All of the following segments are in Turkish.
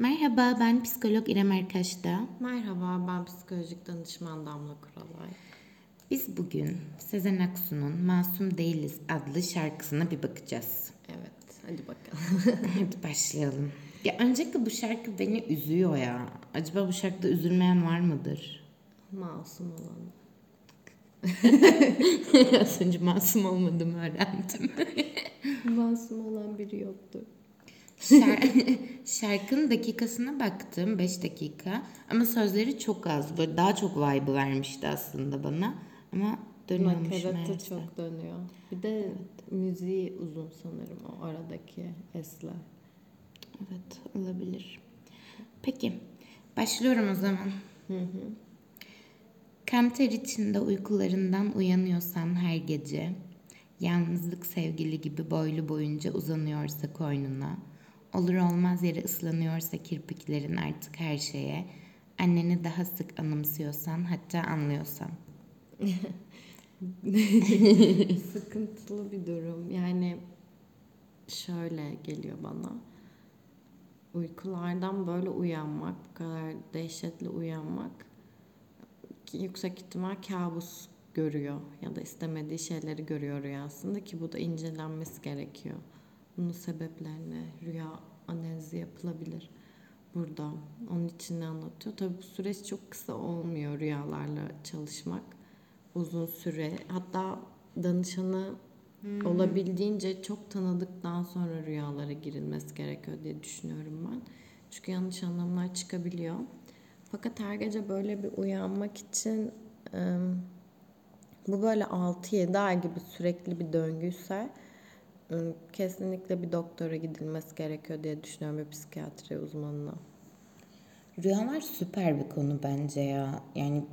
Merhaba, ben psikolog İrem Erkaş'ta. Merhaba, ben psikolojik danışman Damla Kuralay. Biz bugün Sezen Aksu'nun Masum Değiliz adlı şarkısına bir bakacağız. Evet, hadi bakalım. Hadi başlayalım. Ya öncelikle bu şarkı beni üzüyor ya. Acaba bu şarkıda üzülmeyen var mıdır? Masum olan. Az önce masum olmadığımı öğrendim. Masum olan biri yoktur. Şar- şarkının dakikasına baktım 5 dakika ama sözleri çok az böyle daha çok vibe vermişti aslında bana ama dönüyormuş Nakaratı meğerse. çok dönüyor. Bir de müziği uzun sanırım o aradaki esler. Evet olabilir. Peki başlıyorum o zaman. Kan ter içinde uykularından uyanıyorsan her gece, yalnızlık sevgili gibi boylu boyunca uzanıyorsa koynuna, olur olmaz yere ıslanıyorsa kirpiklerin artık her şeye, anneni daha sık anımsıyorsan hatta anlıyorsan. Sıkıntılı bir durum. Yani şöyle geliyor bana. Uykulardan böyle uyanmak, bu kadar dehşetli uyanmak yüksek ihtimal kabus görüyor ya da istemediği şeyleri görüyor rüyasında ki bu da incelenmesi gerekiyor. Bunun sebeplerine rüya analizi yapılabilir burada. Onun için ne anlatıyor? Tabii bu süreç çok kısa olmuyor rüyalarla çalışmak. Uzun süre hatta danışanı olabildiğince çok tanıdıktan sonra rüyalara girilmesi gerekiyor diye düşünüyorum ben. Çünkü yanlış anlamlar çıkabiliyor. Fakat her gece böyle bir uyanmak için bu böyle 6-7 ay gibi sürekli bir döngüyse kesinlikle bir doktora gidilmesi gerekiyor diye düşünüyorum bir psikiyatri uzmanına. Rüyalar süper bir konu bence ya. Yani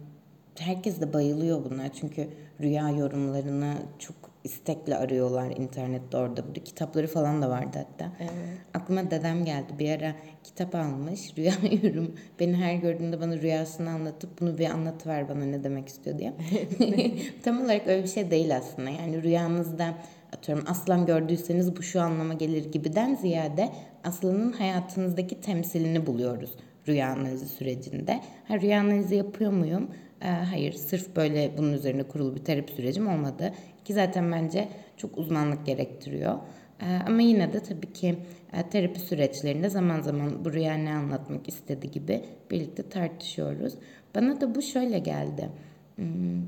herkes de bayılıyor buna. Çünkü rüya yorumlarını çok istekle arıyorlar internette orada. Burada kitapları falan da vardı hatta. Evet. Aklıma dedem geldi. Bir ara kitap almış. Rüya yorum. Beni her gördüğünde bana rüyasını anlatıp bunu bir anlatıver bana ne demek istiyor diye. Tam olarak öyle bir şey değil aslında. Yani rüyanızda atıyorum aslan gördüyseniz bu şu anlama gelir gibiden ziyade aslanın hayatınızdaki temsilini buluyoruz rüya analizi sürecinde. Ha, rüya analizi yapıyor muyum? Ee, hayır, sırf böyle bunun üzerine kurulu bir terapi sürecim olmadı. Ki zaten bence çok uzmanlık gerektiriyor. Ee, ama yine de tabii ki e, terapi süreçlerinde zaman zaman bu rüya ne anlatmak istedi gibi birlikte tartışıyoruz. Bana da bu şöyle geldi. Hmm,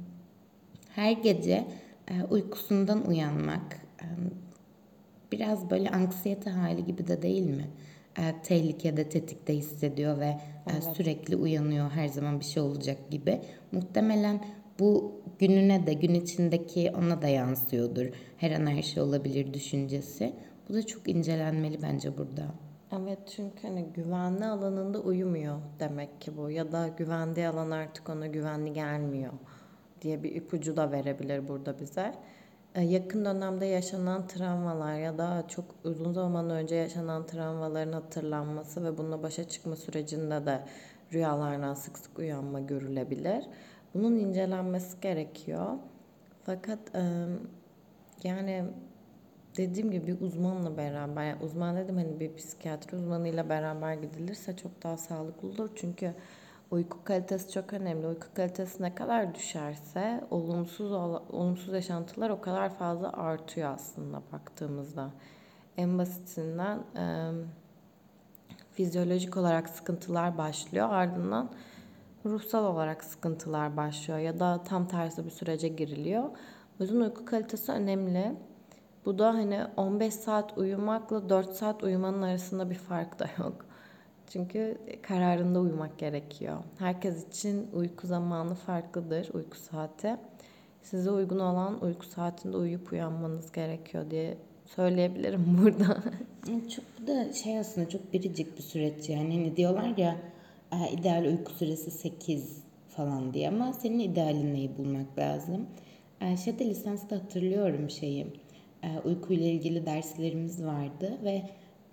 her gece e, uykusundan uyanmak e, biraz böyle anksiyete hali gibi de değil mi? E, tehlikede, tetikte hissediyor ve e, Evet. sürekli uyanıyor her zaman bir şey olacak gibi. Muhtemelen bu gününe de gün içindeki ona da yansıyordur. Her an her şey olabilir düşüncesi. Bu da çok incelenmeli bence burada. Evet çünkü hani güvenli alanında uyumuyor demek ki bu ya da güvendiği alan artık ona güvenli gelmiyor diye bir ipucu da verebilir burada bize. Ee, Yakın dönemde yaşanan travmalar ya da çok uzun zaman önce yaşanan travmaların hatırlanması ve bununla başa çıkma sürecinde de rüyalardan sık sık uyanma görülebilir. Bunun incelenmesi gerekiyor. Fakat e, yani dediğim gibi bir uzmanla beraber, yani uzman dedim hani bir psikiyatri uzmanıyla beraber gidilirse çok daha sağlıklı olur. Çünkü uyku kalitesi çok önemli. Uyku kalitesi ne kadar düşerse olumsuz olumsuz yaşantılar o kadar fazla artıyor aslında baktığımızda. En basitinden e, fizyolojik olarak sıkıntılar başlıyor. Ardından ruhsal olarak sıkıntılar başlıyor ya da tam tersi bir sürece giriliyor. O yüzden uyku kalitesi önemli. Bu da hani 15 saat uyumakla 4 saat uyumanın arasında bir fark da yok. Çünkü kararında uyumak gerekiyor. Herkes için uyku zamanı farklıdır, uyku saati. Size uygun olan uyku saatinde uyuyup uyanmanız gerekiyor diye söyleyebilirim burada. Çok da şey aslında çok biricik bir süreç yani. Hani diyorlar ya ideal uyku süresi 8 falan diye ama senin idealin neyi bulmak lazım. Şeyde lisansta hatırlıyorum şeyi. Uykuyla ilgili derslerimiz vardı ve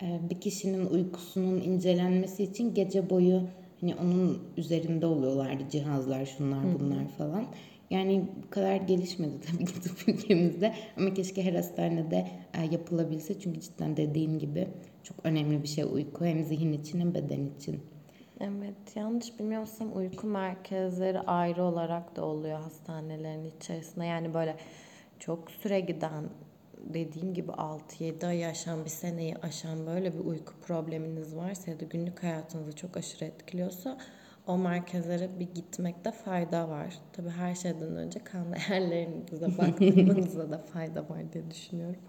bir kişinin uykusunun incelenmesi için gece boyu hani onun üzerinde oluyorlardı cihazlar şunlar bunlar falan. Yani bu kadar gelişmedi tabii ki tıp ülkemizde ama keşke her hastanede e, yapılabilse çünkü cidden dediğin gibi çok önemli bir şey uyku hem zihin için hem beden için. Evet, yanlış bilmiyorsam uyku merkezleri ayrı olarak da oluyor hastanelerin içerisinde. Yani böyle çok süre giden dediğim gibi 6-7 ay aşan bir seneyi aşan böyle bir uyku probleminiz varsa ya da günlük hayatınızı çok aşırı etkiliyorsa o merkezlere bir gitmekte fayda var. Tabii her şeyden önce kan değerlerinize baktırmanızda da fayda var diye düşünüyorum.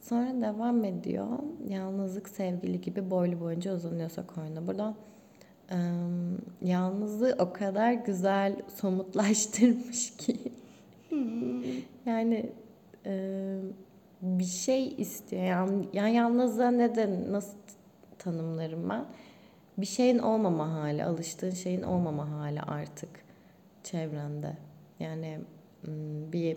Sonra devam ediyor. Yalnızlık sevgili gibi boylu boyunca uzanıyorsa koyuna. Burada e, yalnızlığı o kadar güzel somutlaştırmış ki. yani e, bir şey istiyor. Yani, yani yalnızlığa neden nasıl tanımlarım ben? Bir şeyin olmama hali, alıştığın şeyin olmama hali artık çevrende. Yani bir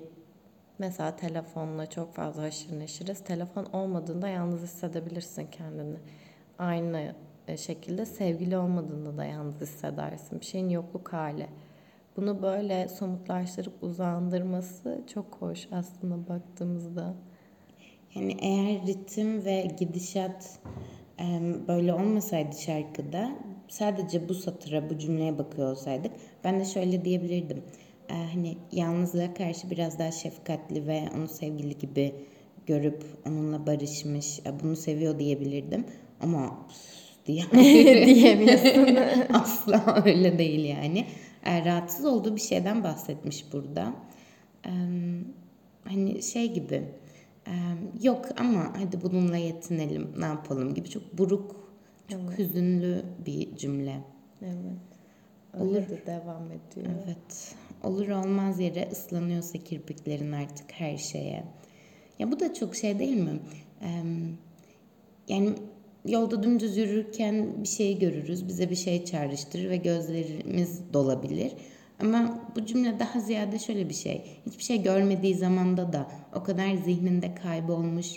mesela telefonla çok fazla haşır neşiriz. Telefon olmadığında yalnız hissedebilirsin kendini. Aynı şekilde sevgili olmadığında da yalnız hissedersin. Bir şeyin yokluk hali. Bunu böyle somutlaştırıp uzandırması çok hoş aslında baktığımızda. Yani eğer ritim ve gidişat böyle olmasaydı şarkıda sadece bu satıra, bu cümleye bakıyor olsaydık ben de şöyle diyebilirdim. Hani yalnızlığa karşı biraz daha şefkatli ve onu sevgili gibi görüp onunla barışmış, bunu seviyor diyebilirdim. Ama diye diyemiyorsun. Asla öyle değil yani. Rahatsız olduğu bir şeyden bahsetmiş burada. Hani şey gibi yok ama hadi bununla yetinelim ne yapalım gibi çok buruk çok evet. hüzünlü bir cümle. Evet. Öyle Olur. de devam ediyor. Evet. Olur olmaz yere ıslanıyorsa kirpiklerin artık her şeye. Ya bu da çok şey değil mi? Ee, yani yolda dümdüz yürürken bir şey görürüz. Bize bir şey çağrıştırır ve gözlerimiz dolabilir. Ama bu cümle daha ziyade şöyle bir şey. Hiçbir şey görmediği zamanda da o kadar zihninde kaybolmuş,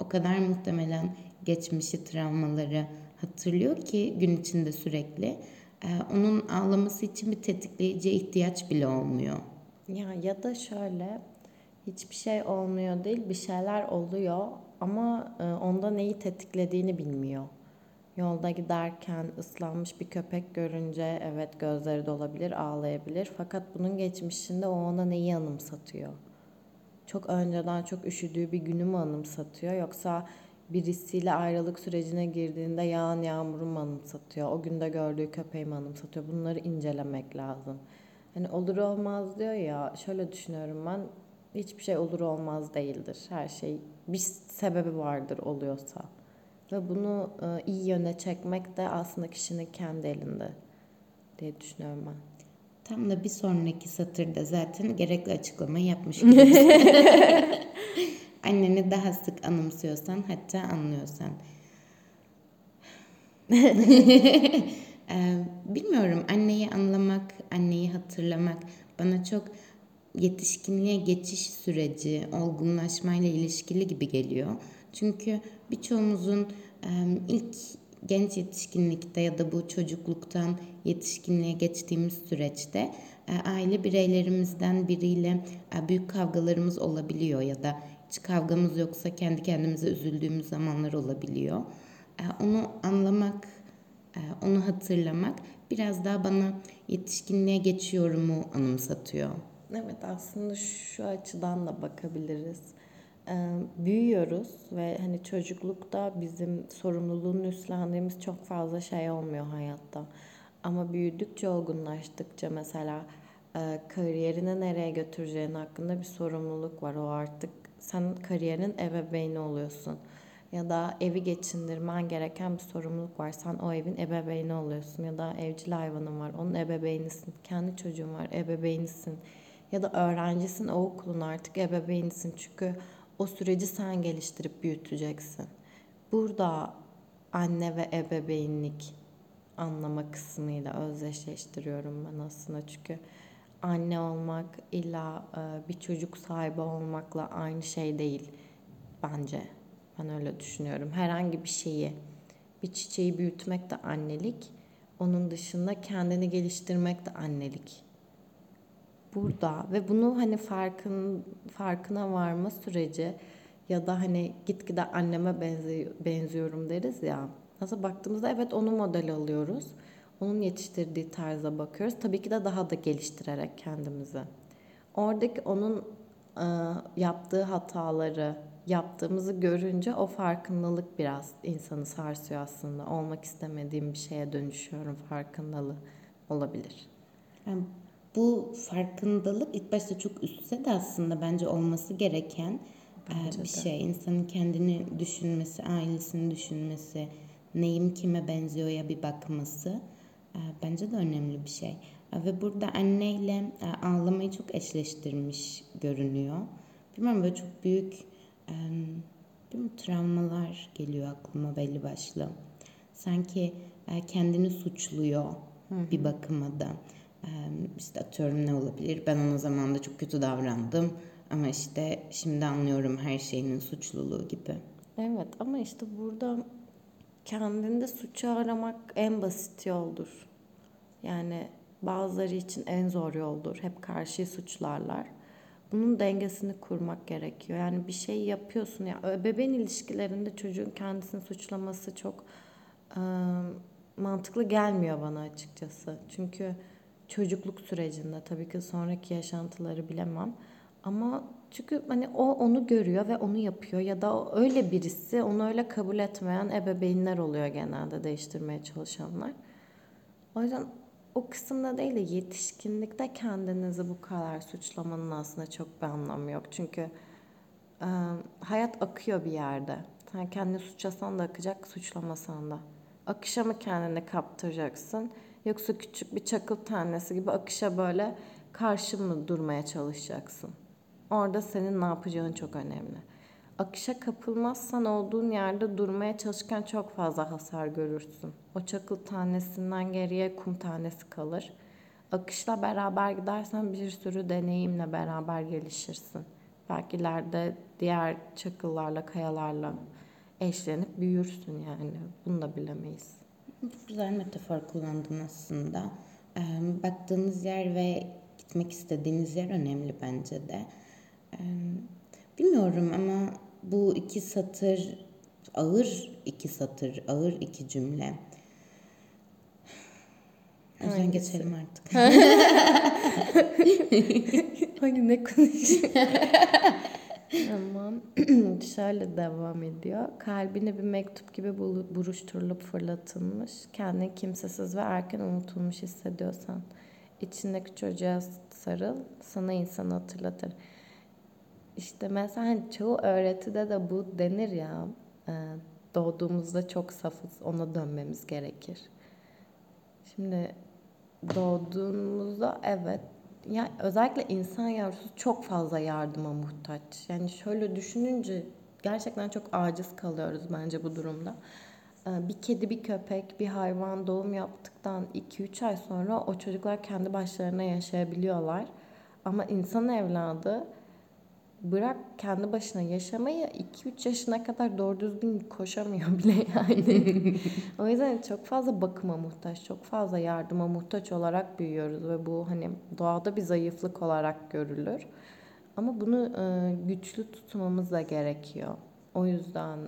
o kadar muhtemelen geçmişi, travmaları hatırlıyor ki gün içinde sürekli. Ee, onun ağlaması için bir tetikleyici ihtiyaç bile olmuyor. Ya ya da şöyle hiçbir şey olmuyor değil bir şeyler oluyor ama e, onda neyi tetiklediğini bilmiyor. Yolda giderken ıslanmış bir köpek görünce evet gözleri dolabilir, ağlayabilir. Fakat bunun geçmişinde o ona neyi anımsatıyor? Çok önceden çok üşüdüğü bir günü mü anımsatıyor yoksa birisiyle ayrılık sürecine girdiğinde yağan yağmuru mu anımsatıyor? O günde gördüğü köpeği mi anımsatıyor? Bunları incelemek lazım. Hani olur olmaz diyor ya şöyle düşünüyorum ben hiçbir şey olur olmaz değildir. Her şey bir sebebi vardır oluyorsa. Ve bunu e, iyi yöne çekmek de aslında kişinin kendi elinde diye düşünüyorum ben. Tam da bir sonraki satırda zaten gerekli açıklamayı yapmış. Anneni daha sık anımsıyorsan hatta anlıyorsan. ee, bilmiyorum anneyi anlamak, anneyi hatırlamak bana çok yetişkinliğe geçiş süreci, olgunlaşmayla ilişkili gibi geliyor. Çünkü birçoğumuzun ilk genç yetişkinlikte ya da bu çocukluktan yetişkinliğe geçtiğimiz süreçte aile bireylerimizden biriyle büyük kavgalarımız olabiliyor ya da hiç kavgamız yoksa kendi kendimize üzüldüğümüz zamanlar olabiliyor. Onu anlamak, onu hatırlamak biraz daha bana yetişkinliğe geçiyorumu anımsatıyor. Evet aslında şu açıdan da bakabiliriz büyüyoruz ve hani çocuklukta bizim sorumluluğunu üstlendiğimiz çok fazla şey olmuyor hayatta. Ama büyüdükçe olgunlaştıkça mesela kariyerini nereye götüreceğin hakkında bir sorumluluk var. O artık sen kariyerin ebeveyni oluyorsun. Ya da evi geçindirmen gereken bir sorumluluk var. Sen o evin ebeveyni oluyorsun. Ya da evcil hayvanın var. Onun ebeveynisin. Kendi çocuğun var. Ebeveynisin. Ya da öğrencisin. O okulun artık ebeveynisin. Çünkü o süreci sen geliştirip büyüteceksin. Burada anne ve ebeveynlik anlama kısmıyla özdeşleştiriyorum ben aslında. Çünkü anne olmak illa e, bir çocuk sahibi olmakla aynı şey değil bence. Ben öyle düşünüyorum. Herhangi bir şeyi, bir çiçeği büyütmek de annelik. Onun dışında kendini geliştirmek de annelik burada ve bunu hani farkın farkına varma süreci Ya da hani gitgide anneme benziyor, benziyorum deriz ya. Aslında baktığımızda evet onu model alıyoruz. Onun yetiştirdiği tarza bakıyoruz. Tabii ki de daha da geliştirerek kendimizi. Oradaki onun e, yaptığı hataları yaptığımızı görünce o farkındalık biraz insanı sarsıyor aslında. Olmak istemediğim bir şeye dönüşüyorum farkındalığı olabilir. Yani bu farkındalık ilk başta çok üstse de aslında bence olması gereken e, Bence bir de. şey. İnsanın kendini düşünmesi, ailesini düşünmesi, neyim kime benziyor ya bir bakması e, bence de önemli bir şey. E, Ve burada anneyle ağlamayı çok eşleştirmiş görünüyor. Bilmem böyle çok büyük bilmiyorum, travmalar geliyor aklıma belli başlı. Sanki kendini suçluyor bir bakıma da. İşte atıyorum ne olabilir? Ben ona zamanında çok kötü davrandım ama işte şimdi anlıyorum her şeyinin suçluluğu gibi. Evet ama işte burada kendinde suçu aramak en basit yoldur. Yani bazıları için en zor yoldur. Hep karşıyı suçlarlar. Bunun dengesini kurmak gerekiyor. Yani bir şey yapıyorsun ya bebeğin ilişkilerinde çocuğun kendisini suçlaması çok e, mantıklı gelmiyor bana açıkçası. Çünkü çocukluk sürecinde tabii ki sonraki yaşantıları bilemem. Ama çünkü hani o onu görüyor ve onu yapıyor ya da öyle birisi onu öyle kabul etmeyen ebeveynler oluyor genelde değiştirmeye çalışanlar. O yüzden o kısımda değil de yetişkinlikte kendinizi bu kadar suçlamanın aslında çok bir anlamı yok. Çünkü e, hayat akıyor bir yerde. Sen kendini suçlasan da akacak, suçlamasan da. Akışa mı kendini kaptıracaksın? Yoksa küçük bir çakıl tanesi gibi akışa böyle karşı mı durmaya çalışacaksın? Orada senin ne yapacağın çok önemli. Akışa kapılmazsan olduğun yerde durmaya çalışırken çok fazla hasar görürsün. O çakıl tanesinden geriye kum tanesi kalır. Akışla beraber gidersen bir sürü deneyimle beraber gelişirsin. Belki ileride diğer çakıllarla, kayalarla eşlenip büyürsün yani. Bunu da bilemeyiz. Çok güzel metafor kullandın aslında. Ee, baktığınız yer ve gitmek istediğiniz yer önemli bence de. Bilmiyorum ama bu iki satır ağır iki satır, ağır iki cümle. O yüzden geçelim artık. Hani ne konuşuyor? Tamam. Şöyle devam ediyor. Kalbine bir mektup gibi buruşturulup fırlatılmış. Kendini kimsesiz ve erken unutulmuş hissediyorsan. içindeki çocuğa sarıl. Sana insanı hatırlatır. İşte mesela hani çoğu öğretide de bu denir ya. e, Doğduğumuzda çok safız. Ona dönmemiz gerekir. Şimdi doğduğumuzda evet ya özellikle insan yavrusu çok fazla yardıma muhtaç. Yani şöyle düşününce gerçekten çok aciz kalıyoruz bence bu durumda. Ee, Bir kedi, bir köpek, bir hayvan doğum yaptıktan 2-3 ay sonra o çocuklar kendi başlarına yaşayabiliyorlar. Ama insan evladı bırak kendi başına yaşamayı 2-3 yaşına kadar doğru düzgün koşamıyor bile yani. o yüzden çok fazla bakıma muhtaç, çok fazla yardıma muhtaç olarak büyüyoruz ve bu hani doğada bir zayıflık olarak görülür. Ama bunu e, güçlü tutmamız da gerekiyor. O yüzden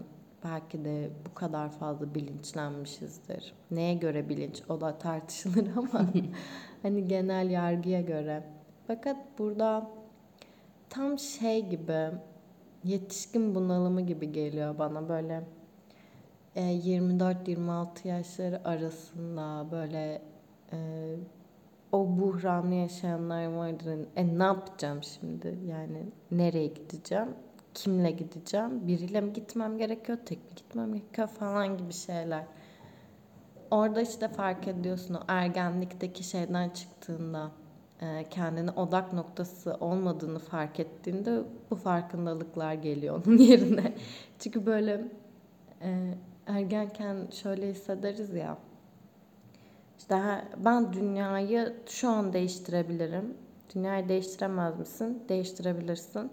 belki de bu kadar fazla bilinçlenmişizdir. Neye göre bilinç? O da tartışılır ama hani genel yargıya göre. Fakat burada tam şey gibi yetişkin bunalımı gibi geliyor bana böyle e, 24-26 yaşları arasında böyle e, o buhranı yaşayanlar vardır. E ne yapacağım şimdi? Yani nereye gideceğim? Kimle gideceğim? Biriyle mi gitmem gerekiyor? Tek mi gitmem gerekiyor? Falan gibi şeyler. Orada işte fark ediyorsun o ergenlikteki şeyden çıktığında kendine odak noktası olmadığını fark ettiğinde bu farkındalıklar geliyor onun yerine. Çünkü böyle e, ergenken şöyle hissederiz ya. İşte ben dünyayı şu an değiştirebilirim. Dünyayı değiştiremez misin? Değiştirebilirsin.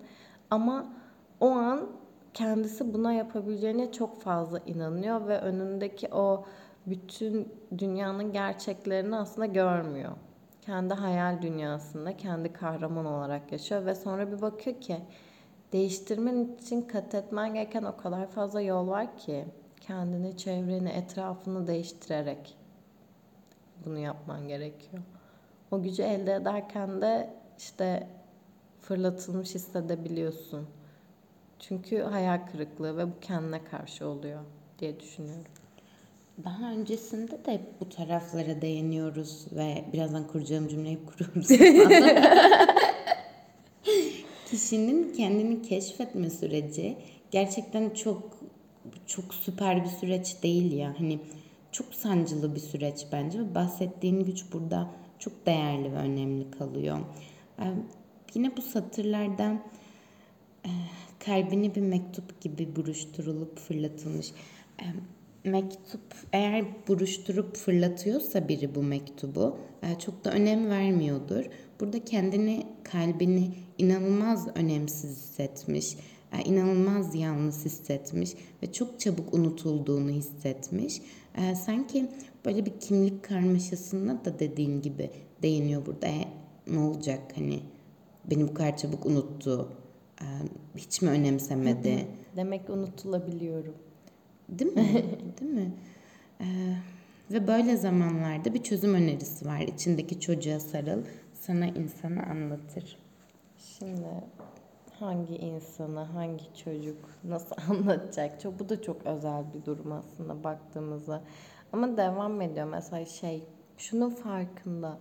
Ama o an kendisi buna yapabileceğine çok fazla inanıyor ve önündeki o bütün dünyanın gerçeklerini aslında görmüyor. Kendi hayal dünyasında kendi kahraman olarak yaşıyor ve sonra bir bakıyor ki değiştirmen için kat etmen gereken o kadar fazla yol var ki kendini, çevreni, etrafını değiştirerek bunu yapman gerekiyor. O gücü elde ederken de işte fırlatılmış hissedebiliyorsun. Çünkü hayal kırıklığı ve bu kendine karşı oluyor diye düşünüyorum. Daha öncesinde de hep bu taraflara değiniyoruz ve birazdan kuracağım cümleyi kuruyoruz. Kişinin kendini keşfetme süreci gerçekten çok çok süper bir süreç değil ya. Hani çok sancılı bir süreç bence ve bahsettiğin güç burada çok değerli ve önemli kalıyor. Ee, yine bu satırlardan e, kalbini bir mektup gibi buruşturulup fırlatılmış. E, mektup eğer buruşturup fırlatıyorsa biri bu mektubu e, çok da önem vermiyordur. Burada kendini kalbini inanılmaz önemsiz hissetmiş, e, inanılmaz yalnız hissetmiş ve çok çabuk unutulduğunu hissetmiş. E, sanki böyle bir kimlik karmaşasına da dediğin gibi değiniyor burada. E, ne olacak hani beni bu kadar çabuk unuttu, hiç mi önemsemedi? Demek unutulabiliyorum. Değil mi? Değil mi? Ee, ve böyle zamanlarda bir çözüm önerisi var. İçindeki çocuğa sarıl, sana insanı anlatır. Şimdi hangi insanı, hangi çocuk nasıl anlatacak? Çok bu da çok özel bir durum aslında baktığımızda. Ama devam ediyor mesela şey, şunun farkında.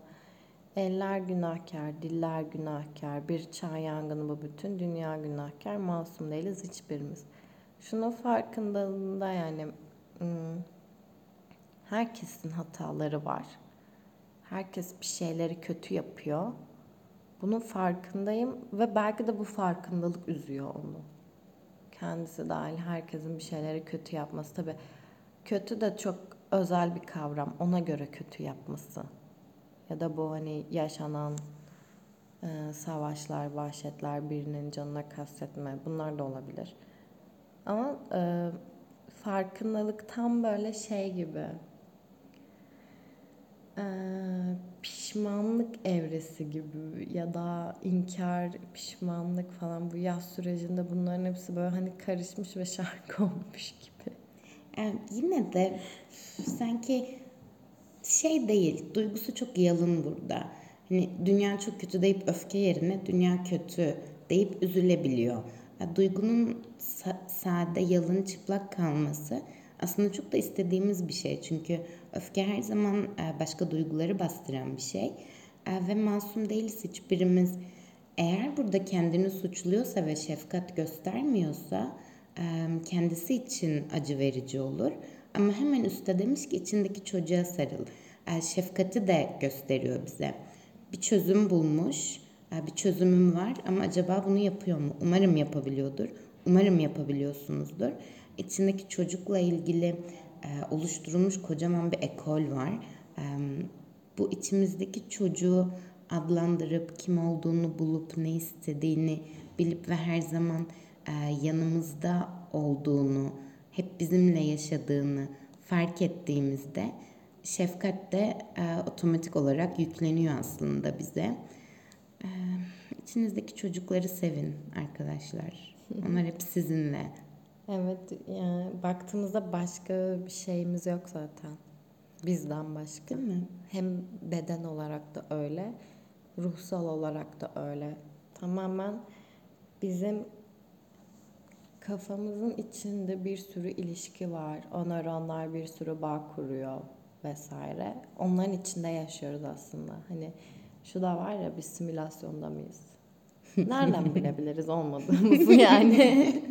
Eller günahkar, diller günahkar, bir çağ yangını bu bütün dünya günahkar, masum değiliz hiçbirimiz. Şunun farkındalığında yani herkesin hataları var. Herkes bir şeyleri kötü yapıyor. Bunun farkındayım ve belki de bu farkındalık üzüyor onu. Kendisi dahil herkesin bir şeyleri kötü yapması. Tabii kötü de çok özel bir kavram. Ona göre kötü yapması. Ya da bu hani yaşanan e, savaşlar, vahşetler, birinin canına kastetme bunlar da olabilir. Ama e, farkındalık tam böyle şey gibi. E, pişmanlık evresi gibi ya da inkar, pişmanlık falan bu yaz sürecinde bunların hepsi böyle hani karışmış ve şarkı olmuş gibi. Yani yine de sanki şey değil, duygusu çok yalın burada. Hani dünya çok kötü deyip öfke yerine dünya kötü deyip üzülebiliyor. Duygunun sa- sade, yalın, çıplak kalması aslında çok da istediğimiz bir şey. Çünkü öfke her zaman e, başka duyguları bastıran bir şey. E, ve masum değiliz hiçbirimiz. Eğer burada kendini suçluyorsa ve şefkat göstermiyorsa e, kendisi için acı verici olur. Ama hemen üstte demiş ki içindeki çocuğa sarıl. Şefkati de gösteriyor bize. Bir çözüm bulmuş, bir çözümüm var ama acaba bunu yapıyor mu? Umarım yapabiliyordur. Umarım yapabiliyorsunuzdur. İçindeki çocukla ilgili e, oluşturulmuş kocaman bir ekol var. E, bu içimizdeki çocuğu adlandırıp kim olduğunu bulup ne istediğini bilip ve her zaman e, yanımızda olduğunu, hep bizimle yaşadığını fark ettiğimizde şefkat de e, otomatik olarak yükleniyor aslında bize. E, içinizdeki çocukları sevin arkadaşlar. Onlar hep sizinle. Evet, yani baktığımızda başka bir şeyimiz yok zaten. Bizden başka. Değil mi? Hem beden olarak da öyle, ruhsal olarak da öyle. Tamamen bizim kafamızın içinde bir sürü ilişki var. O nöronlar bir sürü bağ kuruyor vesaire. Onların içinde yaşıyoruz aslında. Hani şu da var ya biz simülasyonda mıyız? Nereden bilebiliriz olmadığımızı yani?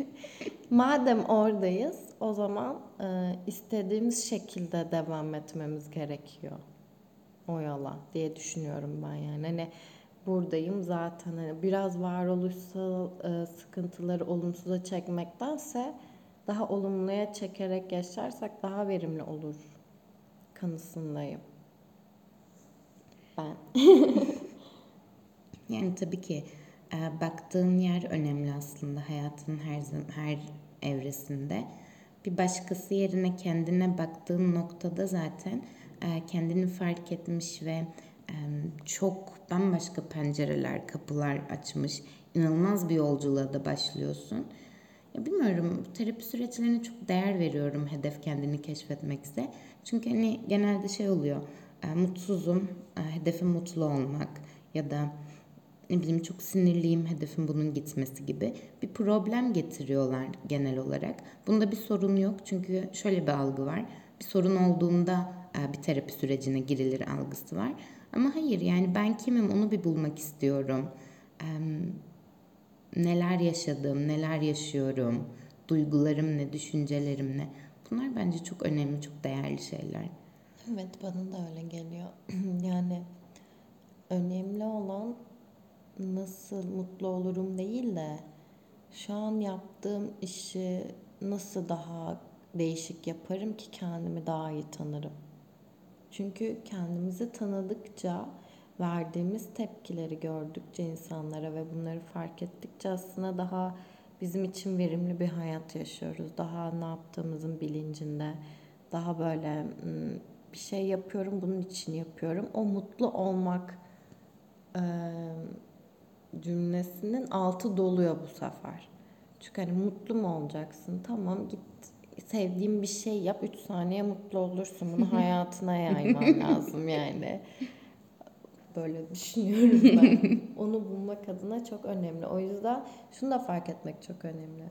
Madem oradayız o zaman e, istediğimiz şekilde devam etmemiz gerekiyor. O yola diye düşünüyorum ben yani. Hani buradayım zaten hani biraz varoluşsal e, sıkıntıları olumsuza çekmektense daha olumluya çekerek yaşarsak daha verimli olur kanısındayım. Ben. Yani tabii ki e, baktığın yer önemli aslında hayatın her her evresinde. Bir başkası yerine kendine baktığın noktada zaten e, kendini fark etmiş ve e, çok bambaşka pencereler, kapılar açmış, inanılmaz bir yolculuğa da başlıyorsun. Ya bilmiyorum terapi süreçlerine çok değer veriyorum hedef kendini keşfetmekse. Çünkü hani genelde şey oluyor. E, mutsuzum, e, hedefim mutlu olmak ya da ne bileyim çok sinirliyim, hedefim bunun gitmesi gibi bir problem getiriyorlar genel olarak. Bunda bir sorun yok çünkü şöyle bir algı var. Bir sorun olduğunda e, bir terapi sürecine girilir algısı var. Ama hayır yani ben kimim onu bir bulmak istiyorum. Neler yaşadım, neler yaşıyorum, duygularım ne, düşüncelerim ne. Bunlar bence çok önemli, çok değerli şeyler. Evet bana da öyle geliyor. yani önemli olan nasıl mutlu olurum değil de şu an yaptığım işi nasıl daha değişik yaparım ki kendimi daha iyi tanırım. Çünkü kendimizi tanıdıkça, verdiğimiz tepkileri gördükçe insanlara ve bunları fark ettikçe aslında daha bizim için verimli bir hayat yaşıyoruz. Daha ne yaptığımızın bilincinde, daha böyle "Hmm, bir şey yapıyorum, bunun için yapıyorum. O mutlu olmak eee, cümlesinin altı doluyor bu sefer. Çünkü hani mutlu mu olacaksın? Tamam git sevdiğin bir şey yap. Üç saniye mutlu olursun. Bunu hayatına yayman lazım yani. Böyle düşünüyorum ben. Onu bulmak adına çok önemli. O yüzden şunu da fark etmek çok önemli.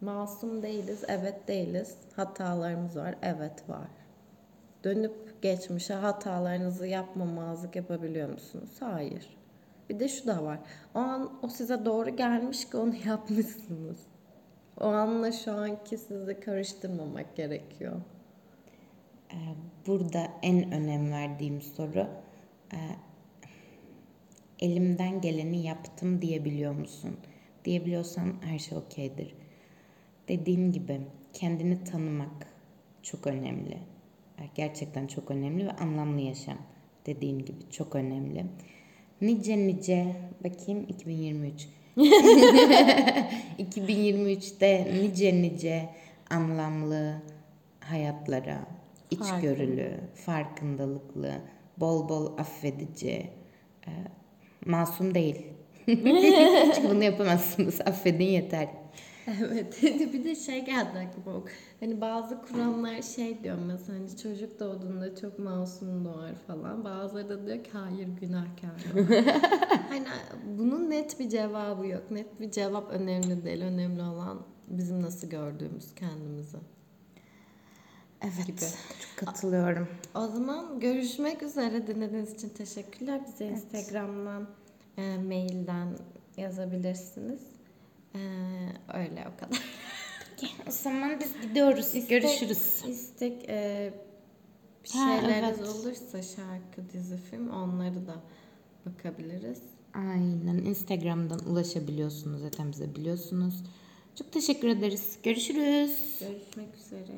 Masum değiliz, evet değiliz. Hatalarımız var, evet var. Dönüp geçmişe hatalarınızı yapmamazlık yapabiliyor musunuz? Hayır. Bir de şu da var. O an o size doğru gelmiş ki onu yapmışsınız. O anla şu anki sizi karıştırmamak gerekiyor. Ee, Burada en önem verdiğim soru e, elimden geleni yaptım diyebiliyor musun? Diyebiliyorsan her şey okeydir. Dediğim gibi kendini tanımak çok önemli. Gerçekten çok önemli ve anlamlı yaşam dediğim gibi çok önemli. Nice nice bakayım 2023. 2023'te nice nice anlamlı hayatlara, içgörülü, farkındalıklı, bol bol affedici, e, masum değil. Çünkü bunu yapamazsınız. Affedin yeter. Evet. bir de şey geldi aklıma. Hani bazı Kur'anlar şey diyor mesela hani çocuk doğduğunda çok masum doğar falan. Bazıları da diyor ki hayır günahkar doğar. hani bunun net bir cevabı yok. Net bir cevap önemli değil. Önemli olan bizim nasıl gördüğümüz kendimizi. Evet. Gibi. Çok katılıyorum. O zaman görüşmek üzere. Dinlediğiniz için teşekkürler. Bize Instagram'dan, e, mailden yazabilirsiniz. E, öyle o kadar. O zaman biz gidiyoruz. İstek- Görüşürüz. İstek e, bir şeyleriniz evet. olursa şarkı, dizi, film onları da bakabiliriz. Aynen. Instagram'dan ulaşabiliyorsunuz. Zaten bize biliyorsunuz. Çok teşekkür ederiz. Görüşürüz. Görüşmek üzere.